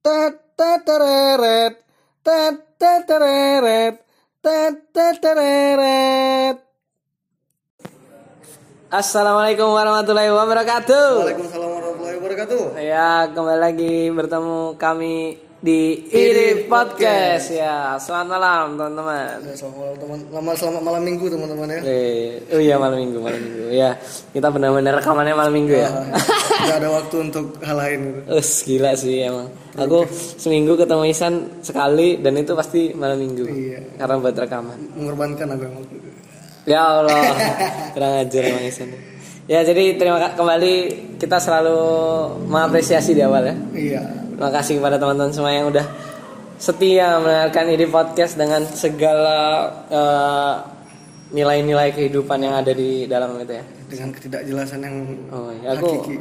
Tetetereret. Tetetereret. Tetetereret. Assalamualaikum warahmatullahi wabarakatuh. Waalaikumsalam warahmatullahi wabarakatuh. Ya, kembali lagi bertemu kami di Iri Podcast ya. Selamat malam teman-teman. Ya, selamat malam teman. Lama selamat malam minggu teman-teman ya. Eh, oh iya malam minggu, malam minggu. Ya, kita benar-benar rekamannya malam minggu ya. Gak ada waktu untuk hal lain gitu. Us gila sih emang. Aku seminggu ketemu Isan sekali dan itu pasti malam minggu. Iya. Karena buat rekaman. Mengorbankan aku emang. Ya Allah, kurang ajar emang Isan. Ya jadi terima kasih kembali kita selalu mengapresiasi di awal ya. Iya. Terima kasih kepada teman-teman semua yang udah setia mendengarkan ini podcast dengan segala eh, nilai-nilai kehidupan yang ada di dalam itu ya. Dengan ketidakjelasan yang Oh, ya aku hakiki.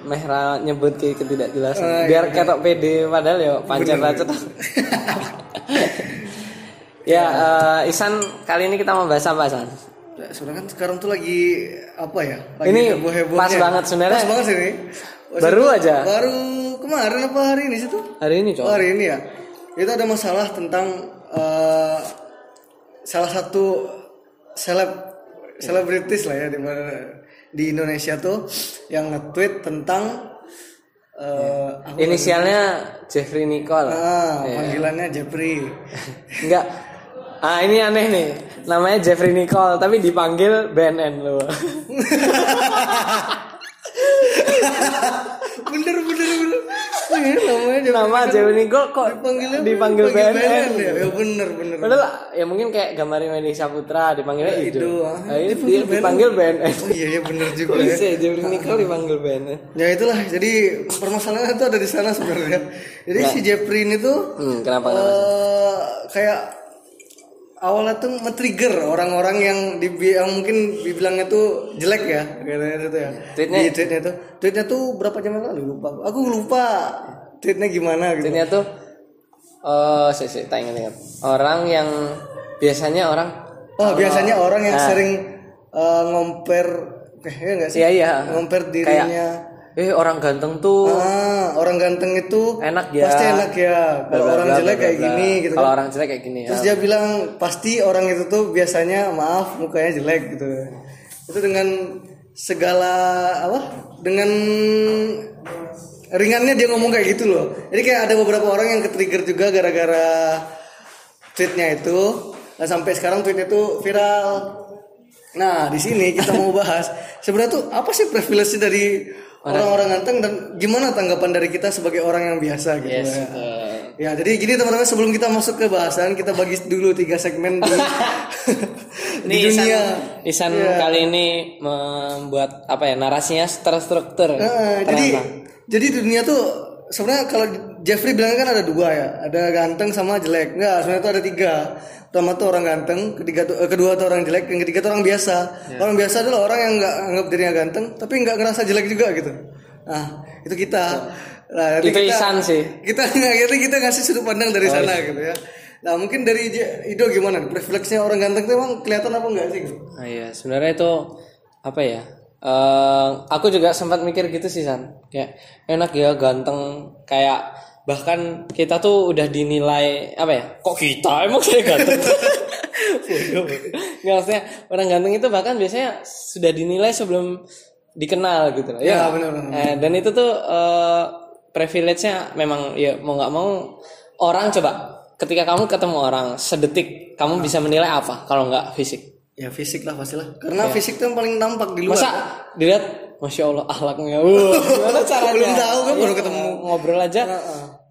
Mehra nyebut ke ketidakjelasan. Oh, Biar ketok pede padahal ya pancar racet. ya, eh, Isan kali ini kita mau bahas apa, San? Ya, sebenarnya kan sekarang tuh lagi apa ya? Lagi Ini heboh-hebohnya. pas banget sebenarnya. Pas banget sih ini. Baru itu- aja. Baru kemarin apa hari ini sih tuh? Hari ini, Oh, Cok. hari ini ya. Itu ada masalah tentang eh, salah satu seleb selebritis lah ya di mana di Indonesia tuh yang nge-tweet tentang eh apa- Inisialnya Jeffrey Nicole. ah, Iya. panggilannya Jeffrey. Enggak. Ah, ini aneh nih. Namanya Jeffrey Nicole tapi dipanggil BNN loh. bener bener bener. Ini namanya Nama Jeffrey Nicole kok dipanggilnya dipanggil BNN. ya. Ya bener bener. Padahal ya mungkin kayak gambarin Wendy Saputra dipanggilnya itu. Ido, ah. Nah, ini dia dipanggil BNN. Oh iya iya bener juga Kok ya. bisa ya Jeffrey Nicole dipanggil BNN? Ya itulah, jadi permasalahan itu ada di sana sebenarnya. Jadi si Jeffrey ini tuh Hmm, kenapa? kenapa? eh, kayak awalnya tuh men-trigger orang-orang yang di yang mungkin dibilangnya tuh jelek ya katanya itu ya. Tweetnya? Di tweetnya tuh. Tweetnya tuh berapa jam yang lalu lupa. Aku lupa tweetnya gimana gitu. Tweetnya tuh oh, sih sih, tak ingat-ingat. Orang yang biasanya orang Oh, biasanya orang yang sering eh, ngomper eh ya enggak sih? iya iya. Ngomper Kayak dirinya. Eh orang ganteng tuh Ah, orang ganteng itu enak ya. pasti enak ya. Kalau orang jelek kayak gini gitu. Kalau kan. orang jelek kayak gini ya. Terus dia bilang pasti orang itu tuh biasanya maaf mukanya jelek gitu. Itu dengan segala apa? Dengan ringannya dia ngomong kayak gitu loh. Jadi kayak ada beberapa orang yang ke-trigger juga gara-gara tweetnya itu. Nah, sampai sekarang tweetnya itu viral. Nah, di sini kita mau bahas sebenarnya tuh apa sih privilege dari orang-orang ganteng dan gimana tanggapan dari kita sebagai orang yang biasa gitu. Yes, ya. betul. Ya, jadi gini teman-teman sebelum kita masuk ke bahasan, kita bagi dulu tiga segmen di, di Ini Isan, dunia. Isan Iya. kali ini membuat apa ya narasinya terstruktur. Nah, jadi jadi dunia tuh sebenarnya kalau Jeffrey bilang kan ada dua ya, ada ganteng sama jelek. Enggak, sebenarnya tuh ada tiga. Pertama tuh orang ganteng, ketiga tuh, eh, kedua tuh orang jelek, yang ketiga tuh orang biasa. Ya. Orang biasa adalah orang yang nggak anggap dirinya ganteng, tapi nggak ngerasa jelek juga gitu. Nah, itu kita. Nah, Itu kita, Isan sih. Kita nanti kita ngasih sudut pandang Oh, dari sana iya. gitu ya. Nah, mungkin dari Ido gimana? Privilege-nya orang ganteng tuh emang kelihatan apa enggak sih? Ah, iya, sebenarnya itu apa ya? Eh, aku juga sempat mikir gitu sih San. Kayak enak ya ganteng kayak bahkan kita tuh udah dinilai apa ya? Kok kita emang saya ganteng? Nggak maksudnya orang ganteng itu bahkan biasanya sudah dinilai sebelum dikenal gitu loh. Ya, nggak? benar-benar. Eh, dan itu tuh eh, privilege-nya memang ya mau nggak mau orang coba ketika kamu ketemu orang sedetik kamu bisa menilai apa kalau nggak fisik Ya fisik lah pastilah. Karena fisik tuh yang paling nampak di luar. Masa dilihat Masya Allah ahlaknya. Wah, Gimana caranya? Belum tahu kan, baru Iya, ketemu. Ngobrol aja.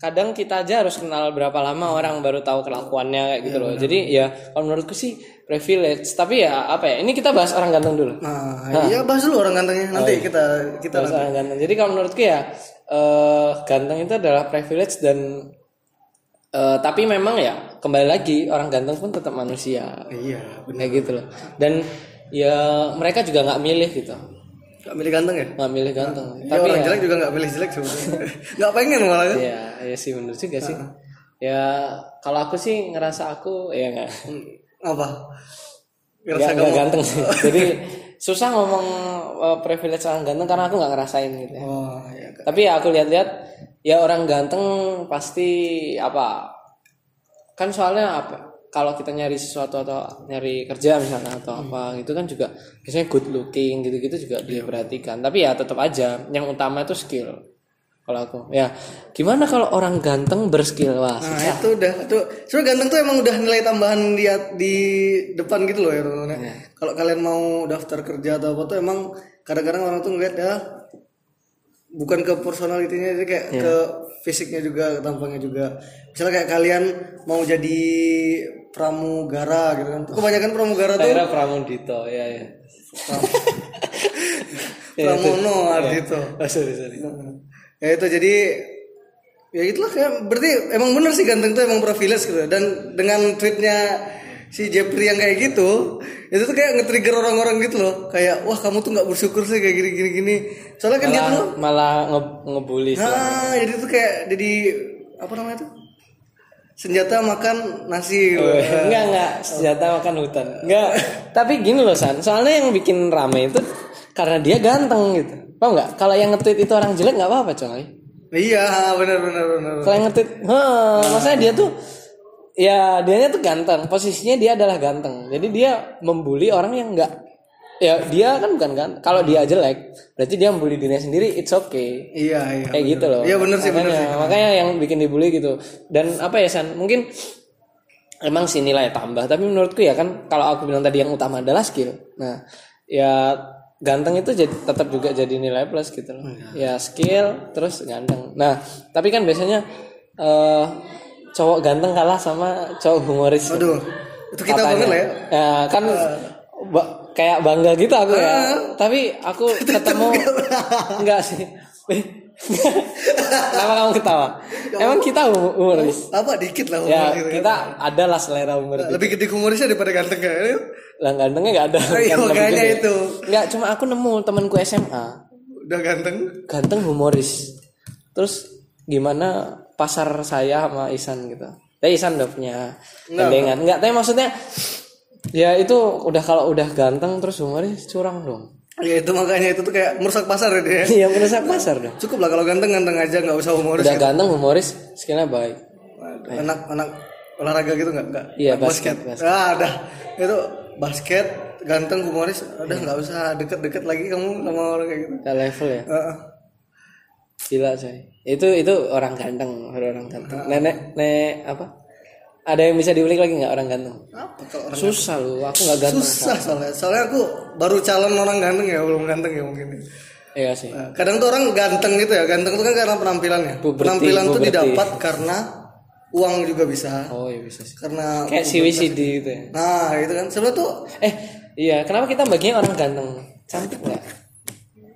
Kadang kita aja harus kenal berapa lama orang baru tahu kelakuannya kayak gitu loh. Jadi ya kalau menurutku sih privilege. Tapi ya apa ya Ini kita bahas orang ganteng dulu. Nah, iya bahas dulu orang gantengnya. Nanti kita kita Bahas orang ganteng. Jadi kalau menurutku ya eh, Ganteng itu adalah privilege dan eh, Tapi memang ya Kembali lagi orang ganteng pun tetap manusia. Iya, Kayak gitu loh. Dan ya mereka juga nggak milih gitu Gak milih ganteng ya? nggak milih ganteng Tapi tapi orang ya, jelek juga gak milih jelek sebenarnya. gak pengen malah ya ya sih bener juga sih ya kalau aku sih ngerasa aku ya nggak Apa? nggak Ngerasa nggak kamu ganteng sih jadi susah ngomong uh, privilege orang ganteng karena aku nggak ngerasain gitu ya. Oh, iya. tapi ya aku lihat-lihat ya orang ganteng pasti apa kan soalnya apa kalau kita nyari sesuatu atau nyari kerja misalnya atau apa gitu kan juga biasanya good looking gitu-gitu juga diperhatikan. Tapi ya tetap aja yang utama itu skill. Kalau aku ya. Gimana kalau orang ganteng berskill? Wah Nah itu udah tuh sebenarnya ganteng tuh emang udah nilai tambahan di di depan gitu loh ya Ron. Kalau kalian mau daftar kerja atau apa tuh emang kadang-kadang orang tuh ngeliat ya bukan ke personalitinya jadi kayak ke fisiknya juga ke tampangnya juga. Misalnya kayak kalian mau jadi pramugara gitu kan. Kebanyakan pramugara tuh Daerah Pramudito ya ya pramono gitu. oh, sorry sorry. Ya itu jadi ya itulah kayak berarti emang bener sih ganteng tuh emang privilege gitu. Dan dengan tweetnya si Jeffrey yang kayak gitu itu tuh kayak nge-trigger orang-orang gitu loh. Kayak wah kamu tuh nggak bersyukur sih kayak gini gini. Gini soalnya kan dia tuh malah nge ngebully sih. nah jadi tuh kayak jadi apa namanya tuh? Senjata makan nasi. Gitu. Oh, enggak enggak. Senjata makan hutan. Enggak. Tapi gini loh san. Soalnya yang bikin rame itu karena dia ganteng gitu. Paham nggak? Kalau yang nge-tweet itu orang jelek nggak apa-apa coy. Iya benar benar benar kalau yang nge-tweet heh, maksudnya dia tuh ya dianya tuh ganteng. Posisinya dia adalah ganteng. Jadi dia membuli orang yang enggak ya dia kan bukan ganteng. Kalau dia jelek berarti dia membuli dirinya sendiri it's okay. Iya iya kayak gitu loh. Iya benar sih makanya, sih. makanya yang bikin dibully gitu. Dan apa ya san? Mungkin emang sih nilai tambah. Tapi menurutku ya kan kalau aku bilang tadi yang utama adalah skill. Nah ya ganteng itu jadi tetap juga jadi nilai plus gitu loh. Ya skill terus ganteng. Nah tapi kan biasanya eh cowok ganteng kalah sama cowok humoris aduh itu kita Katanya. banget lah ya ya kan ba- kayak bangga gitu aku ya tapi aku ketemu enggak sih Kenapa kamu ketawa? Emang kita hum- humoris? apa dikit lah Ya, humor gitu kita adalah selera humor. lebih gede humorisnya daripada ganteng kayaknya Lah gantengnya enggak ada. Iya, Kan makanya gede. itu. Enggak, cuma aku nemu temanku SMA, udah ganteng ganteng humoris. Terus gimana pasar saya sama Isan gitu. Tapi Isan udah punya gandengan. Enggak, tapi maksudnya ya itu udah kalau udah ganteng terus humoris curang dong. ya itu makanya itu tuh kayak merusak pasar ya dia Iya, merusak pasar dong. cukup lah kalau ganteng ganteng aja nggak usah humoris Udah ganteng humoris, skillnya baik. anak anak olahraga gitu nggak nggak Iya, basket, basket. ah dah itu basket ganteng humoris udah nggak usah deket-deket lagi kamu sama orang kayak gitu Udah level ya. Heeh. Gila coy. Itu itu orang ganteng, orang ganteng. Nenek nenek apa? Ada yang bisa diulik lagi nggak orang ganteng? apa kalau orang Susah lu, aku nggak ganteng. susah soalnya soalnya aku baru calon orang ganteng ya belum ganteng ya mungkin Iya sih. Nah, kadang tuh orang ganteng gitu ya ganteng itu kan karena penampilannya Puberti, penampilan tuh puberti. didapat karena uang juga bisa Oh iya bisa sih. karena Kayak si WCD gitu ya. nah itu kan sebenarnya tuh Eh, iya, kenapa kita bagian orang ganteng? Cantik nggak?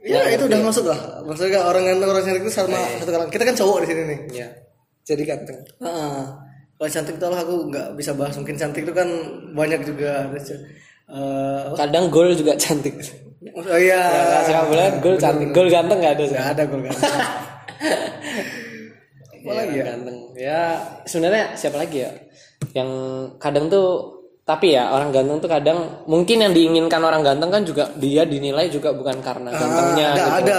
Ya itu udah masuk lah maksudnya orang ganteng orang cantik itu sama satu kalangan kita kan cowok di sini nih Iya. Jadi ganteng. Heeh. kalau cantik tuh aku nggak bisa bahas mungkin cantik itu kan banyak juga eh, apa? Kadang gol juga cantik. oh iya sepak bola gol cantik, gol ganteng nggak ada nggak ada gue ganteng Apalagi ya? Ganteng. Ya, sebenarnya siapa lagi ya? Yang kadang tuh tapi ya orang ganteng tuh kadang mungkin yang diinginkan orang ganteng kan juga dia dinilai juga bukan karena gantengnya ada gitu. ada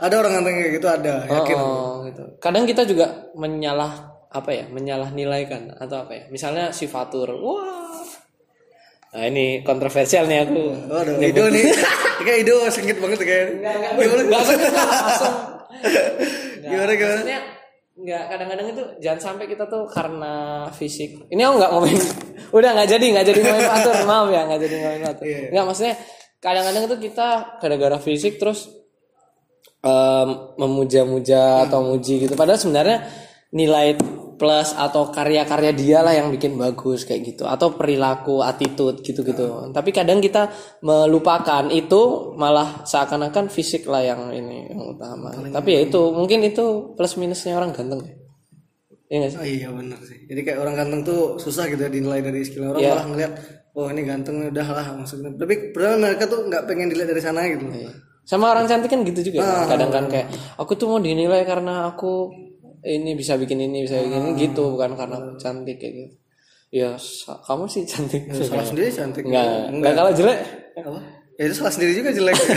ada orang ganteng kayak gitu ada yakin Oh, gitu. Kadang kita juga menyalah apa ya? Menyalah nilaikan atau apa ya? Misalnya si Fatur. Wah. Nah, ini kontroversial nih aku. Waduh, Ido nih kayak Ido sengit banget kayak gimana Enggak langsung. gimana gimana Maksudnya nggak kadang-kadang itu jangan sampai kita tuh karena fisik. Ini aku nggak ngomongin. Udah nggak jadi nggak jadi ngomongin Fatur. Maaf ya nggak jadi ngomongin Fatur. Nggak maksudnya kadang-kadang itu kita gara-gara fisik terus em, memuja-muja atau muji gitu. Padahal sebenarnya nilai plus atau karya-karya dia lah yang bikin bagus kayak gitu atau perilaku attitude gitu-gitu. Tapi kadang kita melupakan itu malah seakan-akan fisik lah yang ini yang utama. Tapi ya itu mungkin itu plus minusnya orang ganteng ya. Iya sih? Oh, iya benar sih. Jadi kayak orang ganteng tuh susah gitu ya dinilai dari skill orang Iya. malah ngeliat oh ini ganteng udah lah maksudnya. Tapi padahal mereka tuh nggak pengen dilihat dari sana gitu. Iya. Sama orang cantik kan gitu juga. Kadang kan kayak aku tuh mau dinilai karena aku ini bisa bikin ini bisa bikin ini gitu bukan karena aku cantik kayak gitu. Ya kamu sih cantik. Salah sendiri cantik. Enggak, enggak kalau jelek. Apa? Ya itu salah sendiri juga jelek.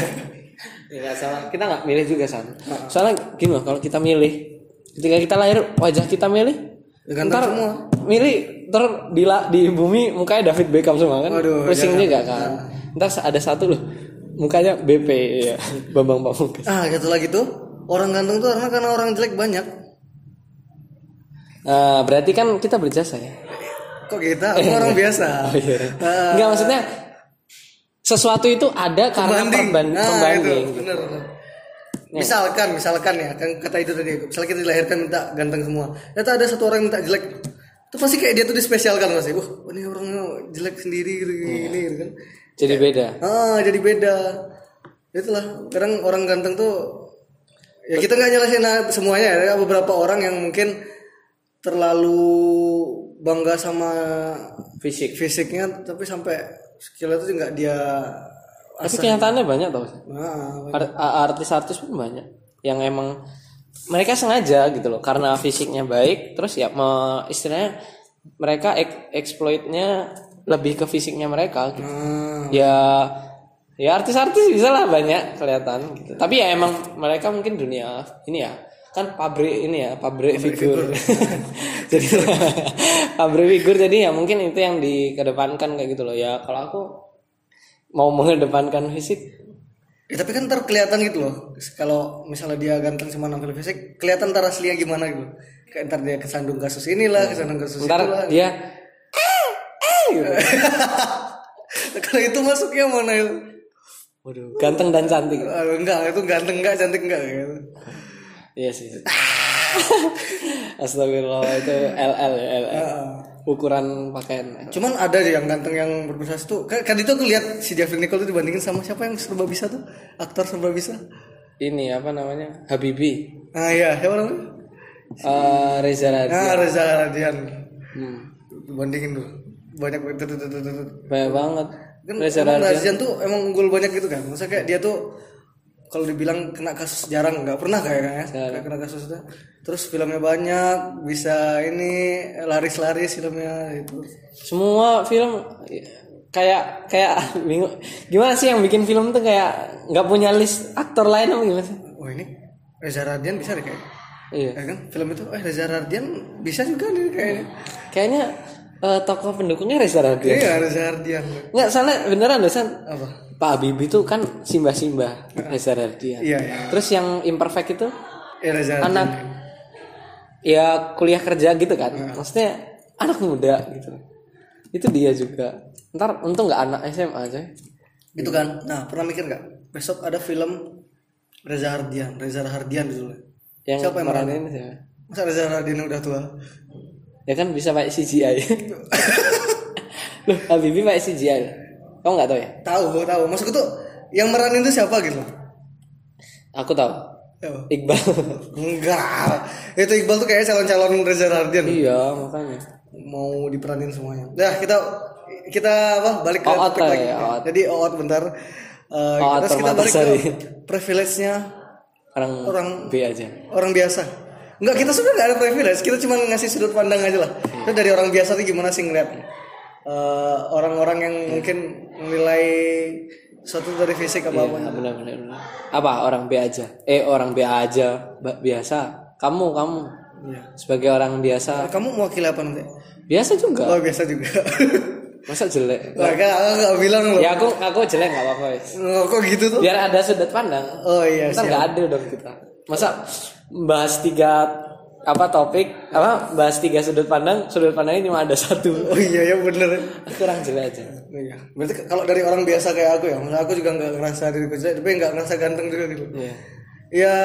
Ya nggak salah. Kita nggak milih juga san. Soalnya gimana kalau kita milih ketika kita lahir wajah kita milih Ya, ganteng ntar semua. milih ntar di la- di bumi mukanya David Beckham semua kan Waduh, pusing jangan. juga kan ntar ada satu loh mukanya BP ya Bambang Pamungkas Ah, satu lagi tuh orang ganteng tuh karena karena orang jelek banyak. Nah, berarti kan kita berjasa ya Kok kita? Aku orang biasa. Oh, iya. Ah, Enggak maksudnya sesuatu itu ada karena Pembanding. Nah, pembanding. itu bener. bener. Misalkan, misalkan ya, kan kata itu tadi, misalnya kita dilahirkan minta ganteng semua. Ternyata ada satu orang yang minta jelek, itu pasti kayak dia tuh dispesialkan pasti. Wah, ini orangnya jelek sendiri gitu, Iya. gini, gitu kan. Jadi beda. Ah, jadi beda. Itulah, kadang orang ganteng tuh ya kita nggak nyalahin semuanya ya. Ada beberapa orang yang mungkin terlalu bangga sama Fisik. fisiknya tapi sampai skillnya tuh nggak dia Tapi kenyataannya banyak tau. nah, Ar- artis-artis pun banyak yang emang mereka sengaja gitu loh karena fisiknya baik terus ya me, istilahnya mereka ek- exploitnya lebih ke fisiknya mereka gitu. nah, ya ya artis-artis bisa lah banyak kelihatan gitu tapi ya emang mereka mungkin dunia ini ya kan pabrik ini ya pabrik, figur, jadi pabrik figur jadi ya mungkin itu yang dikedepankan kayak gitu loh ya kalau aku mau mengedepankan fisik Ya, tapi kan ntar kelihatan gitu loh. Kalau misalnya dia ganteng sama nampil fisik, kelihatan ntar aslinya gimana gitu. Kayak ntar dia kesandung kasus inilah, kesandung kasus ntar itulah. dia Kalau itu masuknya mana itu? waduh ganteng dan cantik Aduh, enggak, itu ganteng enggak, cantik enggak gitu. Iya sih Astagfirullah itu LL ya LL ukuran pakaian Cuman ada yang ganteng yang berprestasi tuh. Kan, itu aku lihat si Jeffrey Nicole tuh dibandingin sama siapa yang serba bisa tuh? Aktor serba bisa. ini apa namanya Habibi Nah iya, siapa namanya? Eh, Reza Radian Nah, Reza Radian. Hmm. Bandingin tuh. Banyak banget. banyak banget kan Reza Radian tuh emang unggul banyak gitu kan maksudnya kayak dia tuh kalau dibilang kena kasus jarang nggak pernah kayaknya. Ya kena kasus itu. Terus filmnya banyak bisa ini laris-laris filmnya itu semua film kayak kayak bingung. Gimana sih yang bikin film tuh kayak nggak punya list aktor lain apa gimana sih? Oh ini? Reza Radian bisa deh kayak iya. Ya kan? Film itu eh Reza Radian bisa juga nih kayaknya. Kayaknya eh, tokoh pendukungnya Reza Radian. Iya Reza Radian. Nggak salah beneran deh San. Apa Pak Habibie itu kan Simba Simba Reza Radian iya iya. Terus yang imperfect itu? Eh, Reza anak. Ya kuliah kerja gitu kan. Maksudnya anak muda gitu. Itu dia juga. Ntar untung nggak anak SMA aja gitu kan? Nah pernah mikir nggak? Besok ada film Reza Hardian Reza Hardian dulu yang Siapa yang meranin siapa? masa Reza Hardian udah tua? Ya kan bisa pakai CGI loh Habibie pakai CGI kamu nggak tahu ya tahu. Tahu maksudku tuh yang meranin itu siapa gitu? Aku tahu. Siapa? Iqbal. Enggak. Itu Iqbal tuh kayak calon-calon Reza Hardian iya makanya. Mau diperanin semuanya. Nah kita kita apa balik ke topik lah lagi. ya, jadi Oot bentar. Eh, Oot terus kita balik Permatasari. ke privilege-nya orang Orang B aja. orang biasa. Enggak kita sebenarnya nggak ada privilege. Kita cuma ngasih sudut pandang aja lah. Kita dari orang biasa tuh gimana sih ngeliat eh, orang-orang yang mungkin menilai suatu dari fisik apa apa. Iya, benar, benar, benar. apa? Orang B aja. Eh orang B aja. Biasa. Kamu kamu. Iya. sebagai orang biasa. Kamu mewakili apa nanti? Biasa juga. Oh biasa juga. Masa jelek? Nah, kan aku nggak bilang loh ya aku aku jelek nggak apa-apa. Oh, kok gitu tuh? Biar ada sudut pandang. Oh iya ntar siap. nggak ada dong kita. Masa bahas tiga apa topik apa bahas tiga sudut pandang sudut pandangnya cuma ada satu oh iya ya bener kurang jelek aja Iya. Berarti kalau dari orang biasa kayak aku ya, maksudnya aku juga nggak ngerasa diriku jelek, tapi nggak ngerasa ganteng juga gitu. Iya. Ya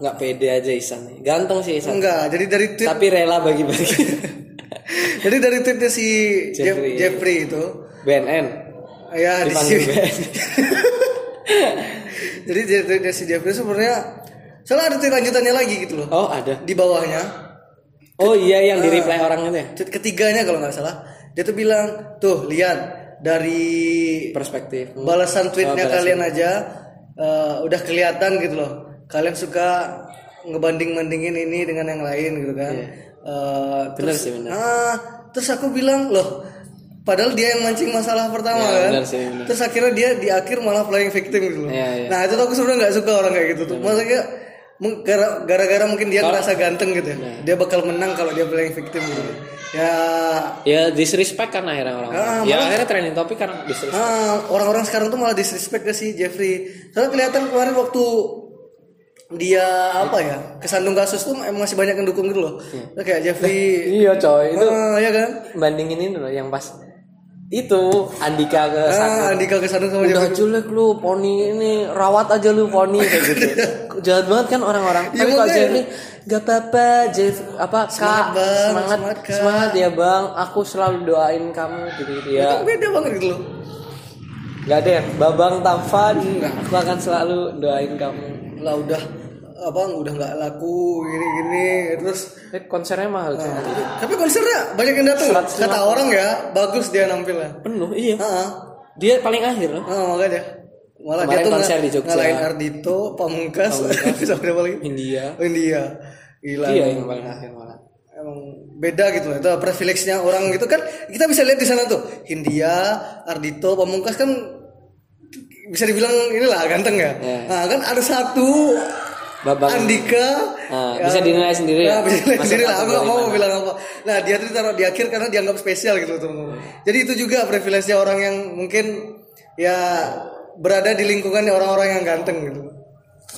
nggak pede aja Isan ganteng sih Isan enggak. Jadi dari tweet, tapi rela bagi-bagi jadi dari tweetnya si Jeff- Jeffrey. Jeffrey, itu, BNN ya di sini. BNN jadi dari tweetnya si Jeffrey sebenarnya, soalnya ada tweet lanjutannya lagi gitu loh. oh ada. Di bawahnya, oh iya yang di reply orang itu ya? ketiganya kalau nggak salah, dia tuh bilang, tuh lihat dari perspektif. Balasan tweetnya Oh, balasan. kalian aja eh, udah kelihatan gitu loh. Kalian suka ngebanding bandingin ini dengan yang lain gitu kan. Eh, Bener terus, sih, bener. ah, terus aku bilang loh padahal dia yang mancing masalah pertama Ya, kan? sih, terus akhirnya dia di akhir malah playing victim gitu loh. Iya, iya. nah itu tuh aku sebenarnya nggak suka orang kayak gitu tuh. Maksudnya mung- gara- gara-gara mungkin dia ngerasa ganteng gitu ya. Dia bakal menang kalau dia playing victim gitu. Ya ya disrespect kan akhirnya orang Ah, ya akhirnya trending topik karena disrespect Ah, orang-orang sekarang tuh malah disrespect ke si Jeffrey. Soalnya kelihatan kemarin waktu dia apa ya kesandung kasus tuh emang masih banyak yang dukung gitu loh. Kayak Jeffrey, iya coy itu ah, ya kan? bandingin ini loh yang pas itu Andika ke sana Ah, Andika kesandung sama Jeffrey. udah jelek lu poni ini rawat aja lu poni kayak gitu jahat banget kan orang-orang Ya, tapi kalau. Jeffrey gak apa-apa Jeff apa Semangat, kak Bang. semangat Semangat, Kak." semangat ya bang aku selalu doain kamu gitu gitu ya Kan beda banget gitu loh. ada ya babang tampan aku akan selalu doain kamu Lah udah apa udah nggak laku gini-gini terus eh, konsernya mahal cuy. tapi konsernya banyak yang datang loh. 150. kata orang ya bagus dia nampilnya. Penuh iya. Heeh. dia paling akhir. Loh Ah, makanya. Malah Kemarin dia tuh konser di Jogja. ngalahin Ardito Pamungkas. Sama siapa lagi India. Oh, India. Gila. Iya yang paling akhir malah. Emang beda gitu itu privilege-nya orang gitu kan. Kita bisa lihat di sana tuh. Hindia Ardito Pamungkas kan bisa dibilang inilah ganteng ya. Ya. nah kan ada satu babang Andika Nah, ya, bisa dinilai sendiri ya? Nah, bisa dinilai sendiri lah. Aku gak mau mana? bilang apa. Nah, dia tuh ditaruh di akhir karena dianggap spesial gitu teman-teman. Jadi itu juga privilege orang yang mungkin ya berada di lingkungannya orang-orang yang ganteng gitu.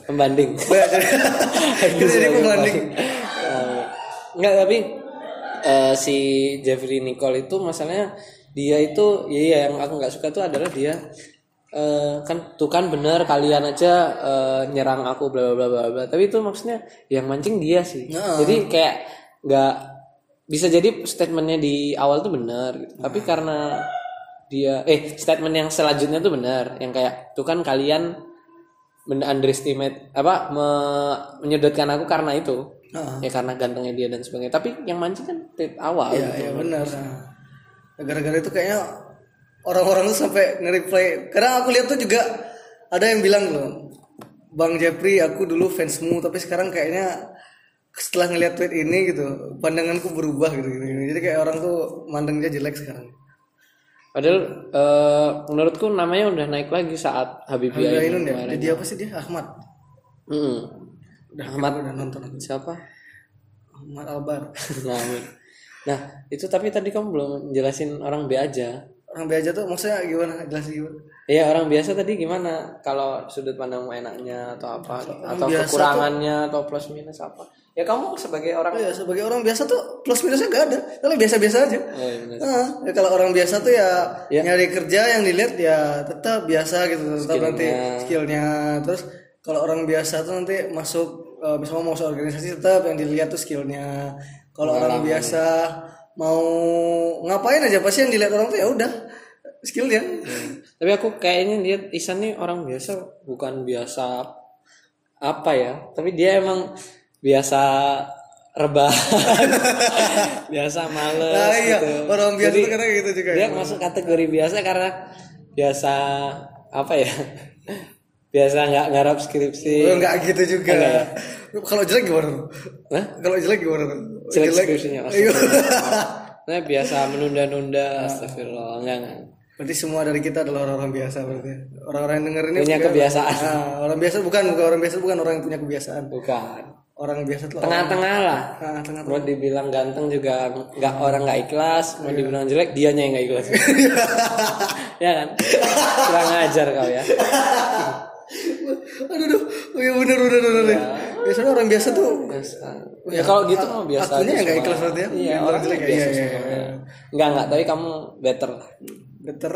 pembanding Ya, jadi, jadi pembanding. Eh, Enggak tapi eh, si Jeffrey Nicole itu masalahnya dia itu ya iya, yang aku nggak suka tuh adalah dia eh, kan tuh kan bener kalian aja eh, nyerang aku bla bla bla bla. Tapi itu maksudnya yang mancing dia sih. Nah. jadi kayak nggak bisa jadi statementnya di awal tuh benar gitu tapi karena dia eh statement yang selanjutnya tuh benar yang kayak tuh kan kalian men underestimate apa me- menyudutkan aku karena itu. Ya karena gantengnya dia dan sebagainya. Tapi yang mancing kan awal Iya, gitu. iya benar. Nah, gara-gara itu kayaknya orang-orang tuh sampai nge-reply. Karena aku lihat tuh juga ada yang bilang loh, Bang Jeffrey, aku dulu fansmu, tapi sekarang kayaknya setelah ngeliat tweet ini gitu, pandanganku berubah gitu, gitu. Jadi kayak orang tuh mandang dia jelek sekarang. padahal eh, menurutku namanya udah naik lagi saat Habibie Ainun ini ya, jadi apa sih dia? Ahmad. Mm-mm. Udah Ahmad udah nonton aku. siapa Ahmad Albar. nah, nah itu tapi tadi kamu belum jelasin orang B aja Orang B aja tuh maksudnya gimana? Jelasin gimana? Iya orang biasa tadi gimana kalau sudut pandangmu enaknya atau apa atau biasa kekurangannya atau plus minus apa ya kamu sebagai orang Ya sebagai orang biasa tuh plus minusnya gak ada. Kalau biasa-biasa aja. Oh, iya. Nah, ya kalau orang biasa tuh ya, Ya. nyari kerja yang dilihat ya tetap biasa gitu, tetap nanti Skillnya. skillnya. Terus kalau orang biasa tuh nanti masuk eh, misalnya mau masuk organisasi tetap yang dilihat tuh skillnya. Kalau orang biasa mau ngapain aja pasti yang dilihat orang tuh ya udah skillnya. Tapi aku kayaknya dia Isan nih orang biasa bukan biasa apa ya, tapi dia emang biasa rebahan, biasa males Nah iya, gitu. orang biasa Jadi, kadang gitu juga. Dia ya. masuk kategori biasa karena biasa apa ya? Biasa nggak ngarap skripsi. Oh, enggak gitu juga. Enggak ya? Kalau jelek gimana? Hah? Kalau jelek gimana? Jelek skripsinya, Iya. Nah, biasa menunda-nunda, astagfirullah, enggak enggak. Berarti semua dari kita adalah orang-orang biasa berarti. Orang-orang yang denger ini Punya juga- kebiasaan. Nah, orang biasa bukan bukan orang biasa bukan orang yang punya kebiasaan. Bukan. Orang biasa tuh Tengah-tengah lah. nah, tengah Mau dibilang ganteng juga nggak orang nggak ikhlas, mau dibilang jelek dianya yang nggak ikhlas. ya kan? Kurang ajar kau ya. Aduh, aduh. Oh, iya bener bener bener. bener. Biasanya orang biasa tuh Biasa. Ya kalau gitu mah biasa. akunya yang semua. ikhlas berarti ya? Iya, orang jelek ya? biasa Iya, iya, semua. iya. Enggak enggak, tapi kamu better lah. better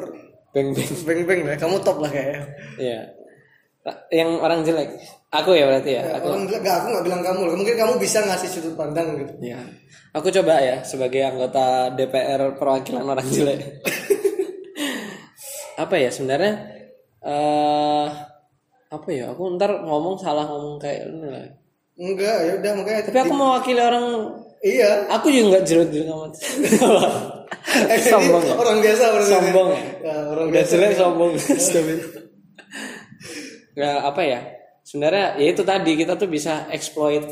Beng beng. beng beng lah. Kamu top lah kayaknya. Iya. Yang orang jelek. Aku ya berarti ya. Aku Orang jelek nggak aku nggak bilang kamu. loh. Mungkin kamu bisa ngasih sudut pandang gitu. Ya, aku coba ya sebagai anggota DPR perwakilan orang jelek. apa ya sebenarnya eh apa ya? Aku ntar ngomong salah ngomong kayak ini lah. Enggak, ya udah makanya. Tapi aku mewakili orang. Iya. Aku juga nggak jerut jerut amat. Eh, sombong ya. Orang biasa berarti. Sombong ya. Ya, orang Udah biasa. jelek sombong. Nggak apa ya? Sebenarnya ya itu tadi kita tuh bisa exploit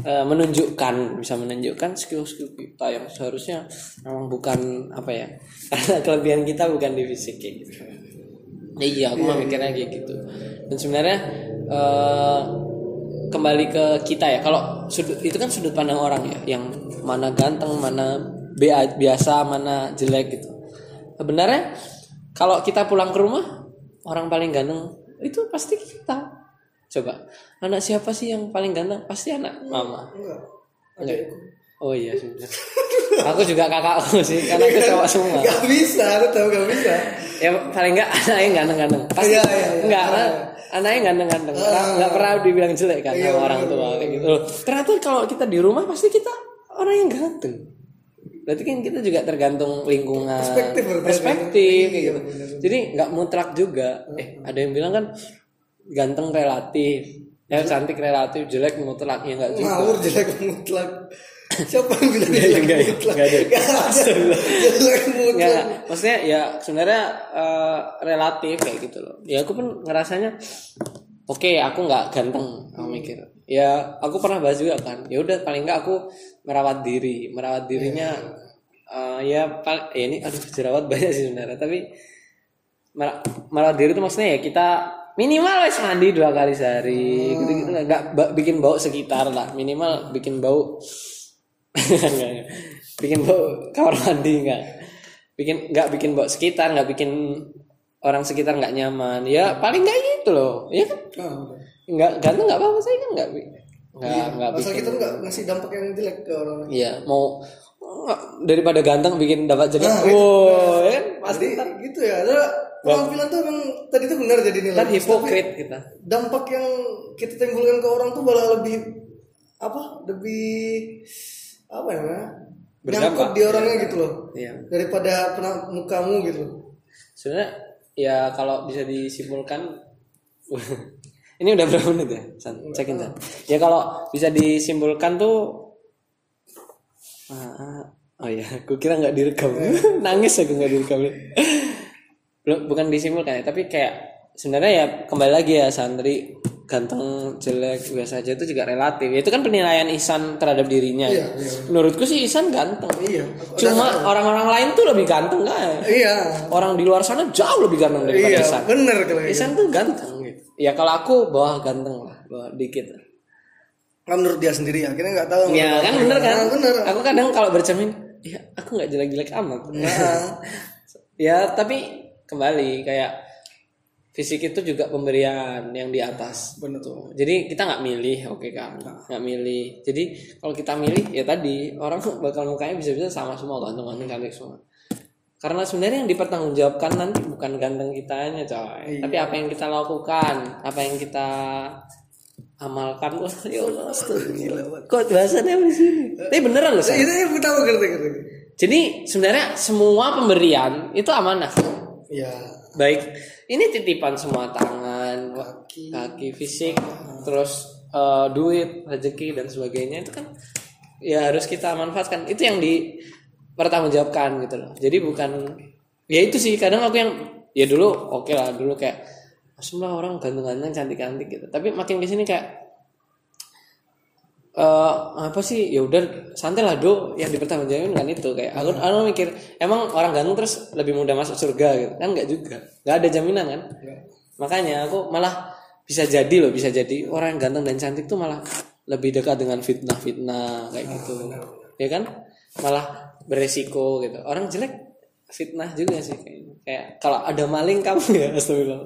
eh, menunjukkan bisa menunjukkan skill-skill kita yang seharusnya memang bukan apa ya karena kelebihan kita bukan di fisik kayak gitu iya aku mah mikirnya kayak gitu dan sebenarnya eh, kembali ke kita ya kalau sudut itu kan sudut pandang orang ya yang mana ganteng mana bia- biasa mana jelek gitu. Sebenarnya kalau kita pulang ke rumah orang paling ganteng itu pasti kita. Coba anak siapa sih yang paling ganteng? Pasti anak mama. Enggak. Enggak. oh iya sudah. Aku juga kakakku sih karena aku cowok semua. Gak bisa, aku tahu gak bisa. ya paling enggak anaknya ganteng-ganteng. Pasti Iya, iya, iya. enggak karena anaknya ganteng-ganteng Nggak- nggak pernah dibilang jelek kan Iya, sama orang tua kayak gitu. Loh, ternyata kalau kita di rumah pasti kita orang yang ganteng. Berarti kan kita juga tergantung lingkungan. Perspektif perspektif kayak Iya, gitu. jadi nggak mutlak juga. Eh ada yang bilang kan ganteng relatif. Ya cantik relatif jelek mutlak. Ya enggak juga. Ngawur jelek mutlak. Siapa yang bilang Enggak, enggak, mutlak? enggak ada. Nggak ada. Jelek Nggak, mutlak. nggak. maksudnya ya sebenarnya eh, relatif kayak gitu loh. Ya aku pun ngerasanya oke aku nggak ganteng aku mikir. Ya aku pernah bahas juga kan. Ya udah paling nggak aku merawat diri, merawat dirinya eh, ya pal- ya ini aduh jerawat banyak sih sebenarnya tapi mer- merawat diri itu maksudnya ya kita minimal wes mandi dua kali sehari gitu gitu nggak bikin bau sekitar lah minimal bikin bau. Bikin bau kamar mandi nggak bikin nggak bikin bau sekitar nggak bikin orang sekitar nggak nyaman. Ya paling nggak gitu loh. Ya kan? Ah, udah. nggak ganteng nggak apa-apa saya kan nggak nggak nggak Asal bikin kita nggak ngasih dampak yang jelek ke orang lain. iya mau nggak, daripada ganteng bikin dapat jelek. Nah, wow ya kan? Pasti gitu ya. Ada penampilan tuh emang tadi tuh benar jadi nilai. kan hipokrit kita. dampak yang kita timbulkan ke orang tuh malah lebih apa lebih apa ya namanya? Nyangkut di orangnya gitu loh. Iya. daripada pernah mukamu gitu loh. Sebenarnya ya kalau bisa disimpulkan ini udah berapa menit ya San? cekin San. ya kalau bisa disimpulkan tuh Ah, oh ya aku kira nggak direkam. Nangis aku nggak direkam Belum- bukan disimpulkan ya tapi kayak sebenarnya ya kembali lagi ya santri ganteng jelek biasa aja itu juga relatif Ya, itu kan penilaian Ihsan terhadap dirinya ya. Iya, iya. menurutku sih Ihsan ganteng iya cuma orang-orang lain tuh lebih ganteng kan iya orang di luar sana jauh lebih ganteng daripada iya Ihsan. bener kalau gitu. Ihsan tuh ganteng gitu. Ya kalau aku bawah ganteng lah, bawah dikit. Kan menurut dia sendiri akhirnya nggak tahu Ya kan bener kan? Nah, bener Aku kadang kalau bercermin, ya aku nggak jelek-jelek amat. Nah, ya tapi kembali kayak fisik itu juga pemberian yang di atas. bener Tuh. Jadi kita nggak milih, oke kan? Nggak milih. Jadi kalau kita milih ya tadi orang bakal mukanya bisa-bisa sama semua ganteng-ganteng cantik semua. Karena sebenarnya yang dipertanggungjawabkan nanti bukan ganteng kitanya coy, tapi apa yang kita lakukan, apa yang kita amalkan. Wah, ya Allah, astagfirullah. Kok bahasannya di sini? Tapi beneran loh, Say. itu yang tahu ngerti ngerti Jadi sebenarnya semua pemberian itu amanah. iya Baik, ini titipan semua tangan, Kaki. kaki fisik, terus eh, duit, rezeki dan sebagainya itu kan ya harus kita manfaatkan. Itu yang dipertanggungjawabkan gitu loh. Jadi bukan ya itu sih kadang aku yang ya dulu oke lah dulu kayak semua orang ganteng-ganteng cantik-cantik gitu. Tapi makin ke sini kayak eh apa sih? Ya udah santai lah do yang dipertanggungjawabkan kan itu. Kayak aku aku mikir emang orang ganteng terus lebih mudah masuk surga gitu? Kan nggak juga. Nggak ada jaminan kan? Makanya aku malah bisa jadi loh bisa jadi orang yang ganteng dan cantik tuh malah lebih dekat dengan fitnah-fitnah kayak gitu. ya kan? Malah beresiko gitu. Orang jelek fitnah juga sih. Kayaknya kayak kalau ada maling kamu ya astagfirullah.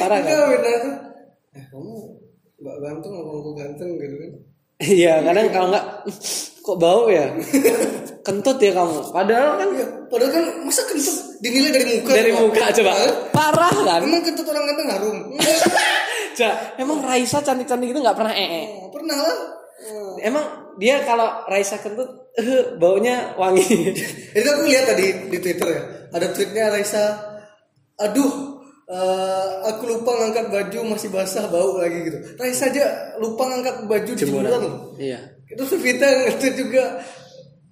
Parah kan? Enggak bener tuh eh kamu nggak ganteng aku ganteng gitu kan Iya, kadang kalau nggak kok bau ya, kentut ya kamu. Padahal kan Iya, padahal kan masa kentut dinilai dari muka dari Pak? muka coba parah kan. emang kentut orang ganteng harum Coba, emang Raisa cantik-cantik itu nggak pernah ee. Oh, pernah lah Oh. Emang dia kalau Raisa kentut eh, baunya wangi. Itu aku lihat tadi di Twitter ya. Ada tweetnya Raisa. Aduh, eh, aku lupa ngangkat baju masih basah bau lagi gitu. Raisa aja lupa ngangkat baju di jemuran loh. Iya. Itu Pevita nge-tweet juga.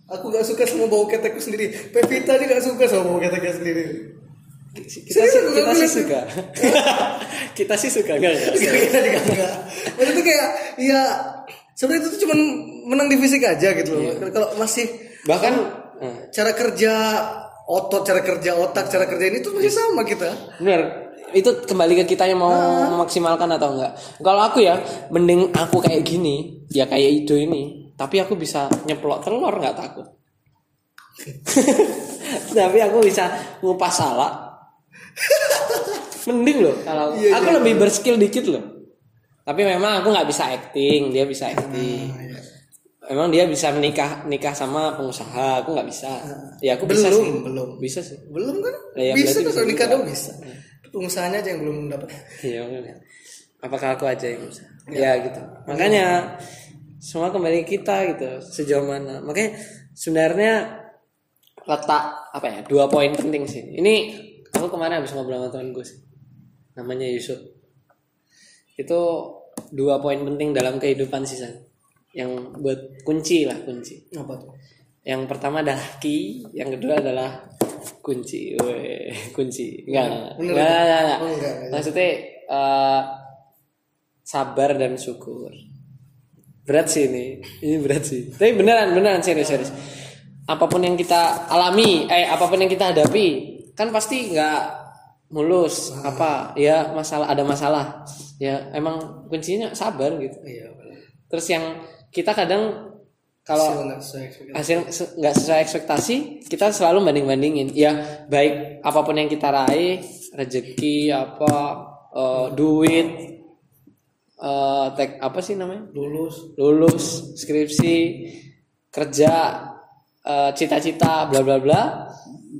Aku gak suka sama bau ketekku sendiri. Pevita dia gak suka sama bau keteknya sendiri. Kita sih kita sih suka. kita sih suka enggak ya? Kita juga enggak. Maksudnya kayak ya sebenarnya itu tuh cuma menang di fisik aja gitu loh. Kalau masih Bahkan cara kerja otot, cara kerja otak, cara kerja ini tuh masih sama kita. benar itu kembali ke kita yang mau memaksimalkan atau enggak? Kalau aku ya mending aku kayak gini ya kayak Ido ini tapi aku bisa nyeplok telur nggak takut. Tapi aku bisa ngupas salak. Mending loh kalau Iya, aku lebih berskill dikit loh. Tapi memang aku nggak bisa acting dia bisa acting. Nah, iya. Emang dia bisa menikah nikah sama pengusaha, aku nggak bisa. Ya aku bisa Belum, sih. belum. Bisa sih. belum kan? Ya, bisa kan bisa nikah dong bisa pengusahanya aja yang belum dapat Iya. Apakah aku aja yang bisa? Ya gitu. Makanya semua kembali ke kita gitu. Sejauh mana? Makanya sebenarnya letak apa ya? Dua poin penting sih. Ini aku kemarin habis ngobrol sama temen gue sih. Namanya Yusuf. Itu dua poin penting dalam kehidupan sih San. Yang buat kunci lah kunci. apa tuh Yang pertama adalah key, yang kedua adalah kunci. Weh, kunci. Enggak, Bener. enggak, enggak, enggak. Oh, enggak. Maksudnya eh, sabar dan syukur. Berat sih ini. Ini berat sih. Tapi beneran, beneran serius, serius. Apa pun yang kita alami, eh apa pun yang kita hadapi, kan pasti nggak mulus apa ya masalah ada masalah ya emang kuncinya sabar gitu iya terus yang kita kadang kalau Hasil nggak sesuai ekspektasi. kita selalu banding bandingin ya baik apa pun yang kita raih rezeki apa eh, duit eh tek apa sih namanya? Lulus. Lulus skripsi kerja eh, cita-cita bla bla bla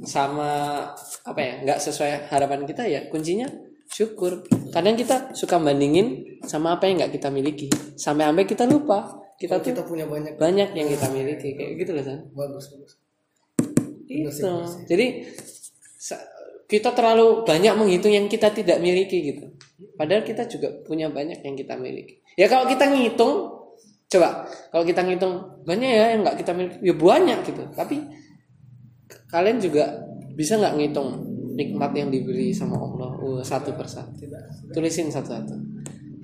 sama apa ya nggak sesuai harapan kita ya kuncinya syukur. Kadang kita suka bandingin sama apa yang nggak kita miliki. Sampai sampai kita lupa kita tuh kita punya banyak. banyak yang kita miliki kayak gitu loh san. Bagus bagus. Itu jadi kita terlalu banyak menghitung yang kita tidak miliki gitu. Padahal kita juga punya banyak yang kita miliki. Ya kalau kita ngitung coba kalau kita ngitung banyak ya yang nggak kita miliki. Ya banyak gitu. Tapi kalian juga bisa nggak ngitung nikmat yang diberi sama Allah? Uh, satu persatu. Tulisin satu-satu.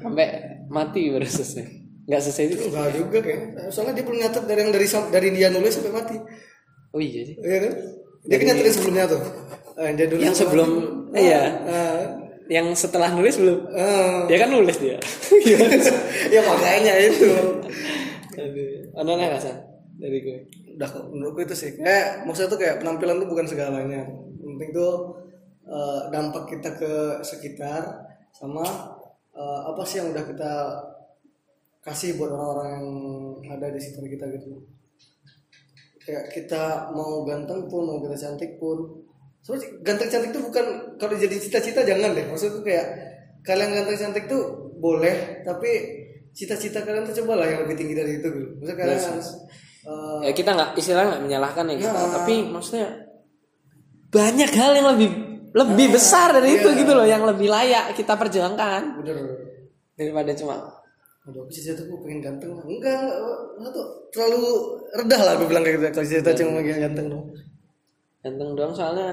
Sampai mati baru selesai nggak selesai itu enggak juga kayak soalnya dia belum nyatet dari yang dari dari dia nulis sampai mati. Oh iya sih. Iya kan? Dia kan nyatetin sebelumnya tuh. Eh, dia dulu yang sebelum iya. Ah, yang setelah nulis belum? Ah. dia kan nulis dia. Ya makanya itu. Aduh, ada nggak San? dari gue. Udah kok menurutku itu sih. Kayak maksudnya tuh kayak penampilan tuh bukan segalanya. Penting tuh eh, dampak kita ke sekitar sama eh, apa sih yang udah kita kasih buat orang-orang yang ada di sekitar kita gitu. Kayak kita mau ganteng pun mau kita cantik pun. Soalnya ganteng cantik tuh bukan kalau jadi cita-cita jangan deh. Maksudku kayak kalian ganteng cantik tuh boleh tapi cita-cita kalian tuh cobalah yang lebih tinggi dari itu gitu maksudnya kalian harus eh, ya kita nggak istilahnya nggak menyalahkan ya kita Nah. tapi maksudnya banyak hal yang lebih lebih besar dari itu gitu loh yang lebih layak kita perjuangkan bener. daripada cuma aduh aku cita-cita aku pengen ganteng. Enggak enggak enggak. Tuh terlalu redah lah aku bilang kayak gitu. Kalau cita-cita cuma pengen ganteng dong ganteng doang soalnya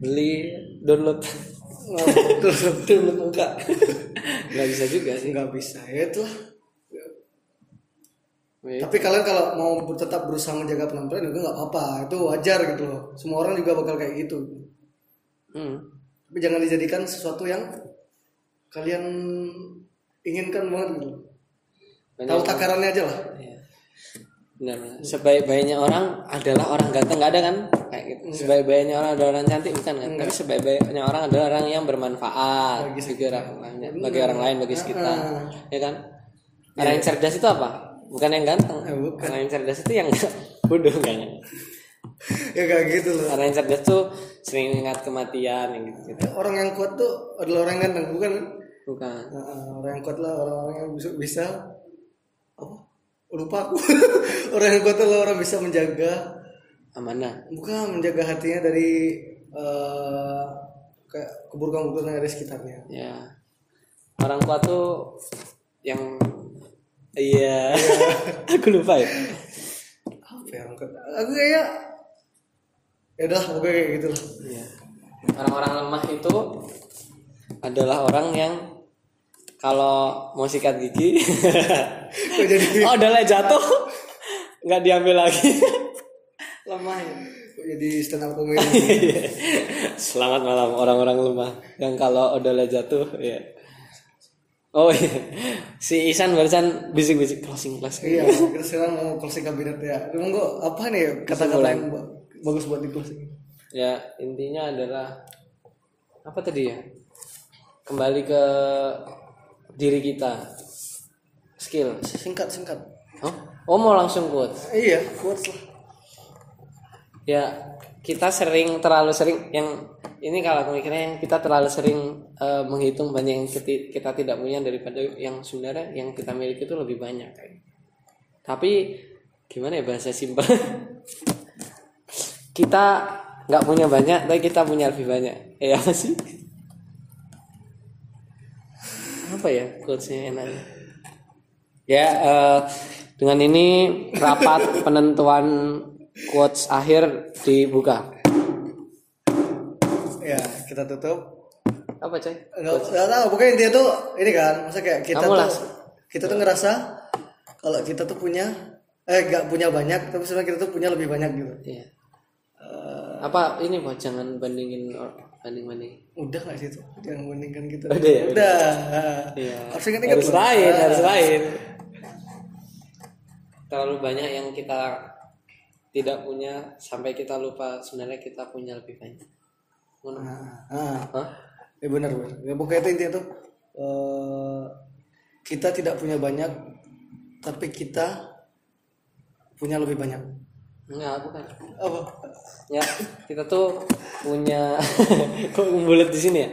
beli download. Terus download muka. Nggak bisa juga sih. Nggak bisa ya itulah. Wih, tapi kalian kalau mau tetap berusaha menjaga penampilan juga nggak apa-apa. Itu wajar gitu loh. Semua orang juga bakal kayak gitu. Hmm. tapi jangan dijadikan sesuatu yang kalian inginkan banget gitu tahu takarannya aja lah Iya. Benar, benar. Sebaik-baiknya orang adalah orang ganteng nggak ada kan? Kayak gitu. Sebaik-baiknya orang adalah orang cantik bukan kan? Tapi sebaik-baiknya orang adalah orang yang bermanfaat bagi, orang lain, bagi orang lain, bagi sekitar, ya kan? Orang yang cerdas itu apa? Bukan yang ganteng. Eh, bukan. Orang yang cerdas itu yang bodoh kan? ya kayak gitu loh Orang yang cerdas tuh sering ingat kematian yang gitu gitu. orang yang kuat tuh adalah orang yang ganteng bukan Bukan. Nah, orang yang kuat lah orang-orang yang bisa, lupa aku orang yang kuat adalah orang bisa menjaga Amanah. bukan menjaga hatinya dari eh kayak keburukan-keburukan yang ada di sekitarnya Ya. Orang kuat tuh yang Iya, aku lupa ya. apa ya orang kuat aku kayak ya udah pokoknya kayak gitu lah Iya. Orang-orang lemah itu adalah orang yang kalau mau sikat gigi, kok jadi oh udah lah jatuh, nggak diambil lagi. lemah ya. kok jadi stand up comedy. Selamat malam orang-orang lemah yang kalau odolnya jatuh ya. Oh iya. Si Isan barusan bisik-bisik closing class. iya, kita sekarang mau closing kabinet ya. Emang kok apa nih kata-kata yang ba- bagus buat di closing? Ya, intinya adalah apa tadi ya? Kembali ke diri kita. Skill. Singkat singkat. Oh, oh mau langsung quotes. Iya, quotes lah. Ya, kita sering terlalu sering yang ini kalau aku mikirnya yang kita terlalu sering eh, menghitung banyak yang kita tidak punya daripada yang sebenarnya yang kita miliki itu lebih banyak kayak. Tapi gimana ya bahasa simpel? kita nggak punya banyak, tapi kita punya lebih banyak. Ya sih? Apa ya quotesnya enaknya? Ya eh, dengan ini rapat penentuan quotes akhir dibuka. Ya, kita tutup. Apa coy? Enggak enggak tahu, pokoknya intinya tuh ini kan, masa kayak kita Kamu tuh lah. kita tuh ngerasa kalau kita tuh punya eh nggak punya banyak, tapi sebenarnya kita tuh punya lebih banyak gitu. Iya. Apa ini mau jangan bandingin banding banding. Udah nggak sih itu? Jangan bandingkan kita. Udah ya? Udah. Iya. Harus ingat-ingat Harus loh. lain, Ah. harus lain. Terlalu banyak yang kita tidak punya sampai kita lupa sebenarnya kita punya lebih banyak. Ngono. Ah, Hah? ya benar benar. Ya pokoknya itu intinya tuh eh, kita tidak punya banyak, tapi kita punya lebih banyak. Enggak, bukan. Apa? Ya, kita tuh punya kok bulat di sini ya?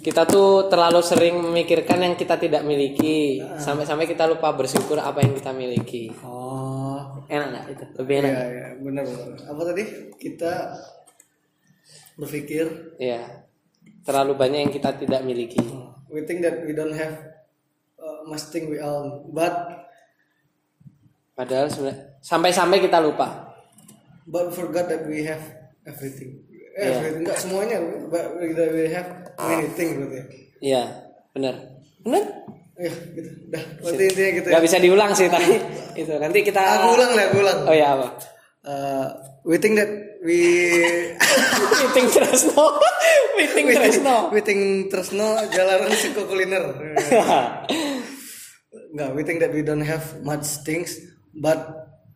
Kita tuh terlalu sering memikirkan yang kita tidak miliki, sampai-sampai kita lupa bersyukur apa yang kita miliki. Oh, Enak nggak itu? Lebih enak. ya ya benar benar. Apa tadi? Kita berpikir Iya. Terlalu banyak yang kita tidak miliki. we think that we don't have uh, much thing we own, but Padahal sebenarnya sampai-sampai kita lupa. but we forgot that we have everything. Eh, Iya. Everything enggak semuanya, but we, that we have many things berarti. ya. Iya, benar. Benar? Iya, gitu. Dah, berarti intinya gitu ya. Gak bisa diulang sih tapi itu nanti kita Aku ulang lah, aku ulang. Oh ya apa? Uh, we think that we Meeting Tresno. Meeting Tresno. we think Tresno jalanan suku kuliner. Enggak, we think that we don't have much things, but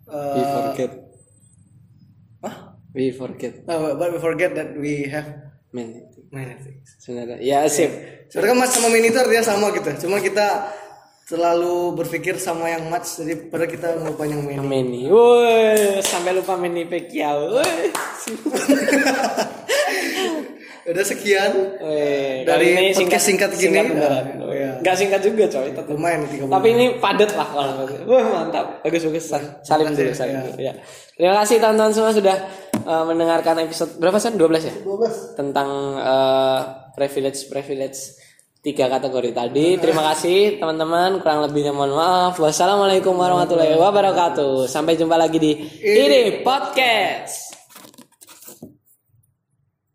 uh, We forget. Hah? We forget. No, but we forget that we have Man, many things. sebenarnya. Ya sip. Sebenarnya kan match sama mini itu artinya sama gitu. Cuma kita terlalu berpikir sama yang match jadi pada kita lupa yang mini. Meni. Woi, sampai lupa Meni Pacquiao. Woi. Udah sekian Woi, Dari kali ini podcast singkat gini. beneran. Oh, iya. Nggak singkat juga coy, tetap. lumayan tiga Tapi ini padat lah kalau Wah mantap, bagus bagus. Salim dulu, salim dulu. Ya. Terima kasih teman-teman semua sudah uh, mendengarkan episode berapa sih? 12 ya? 12. Tentang uh, privilege privilege tiga kategori tadi. Terima kasih teman-teman. Kurang lebihnya mohon maaf. Wassalamualaikum warahmatullahi wabarakatuh. Sampai jumpa lagi di ini podcast.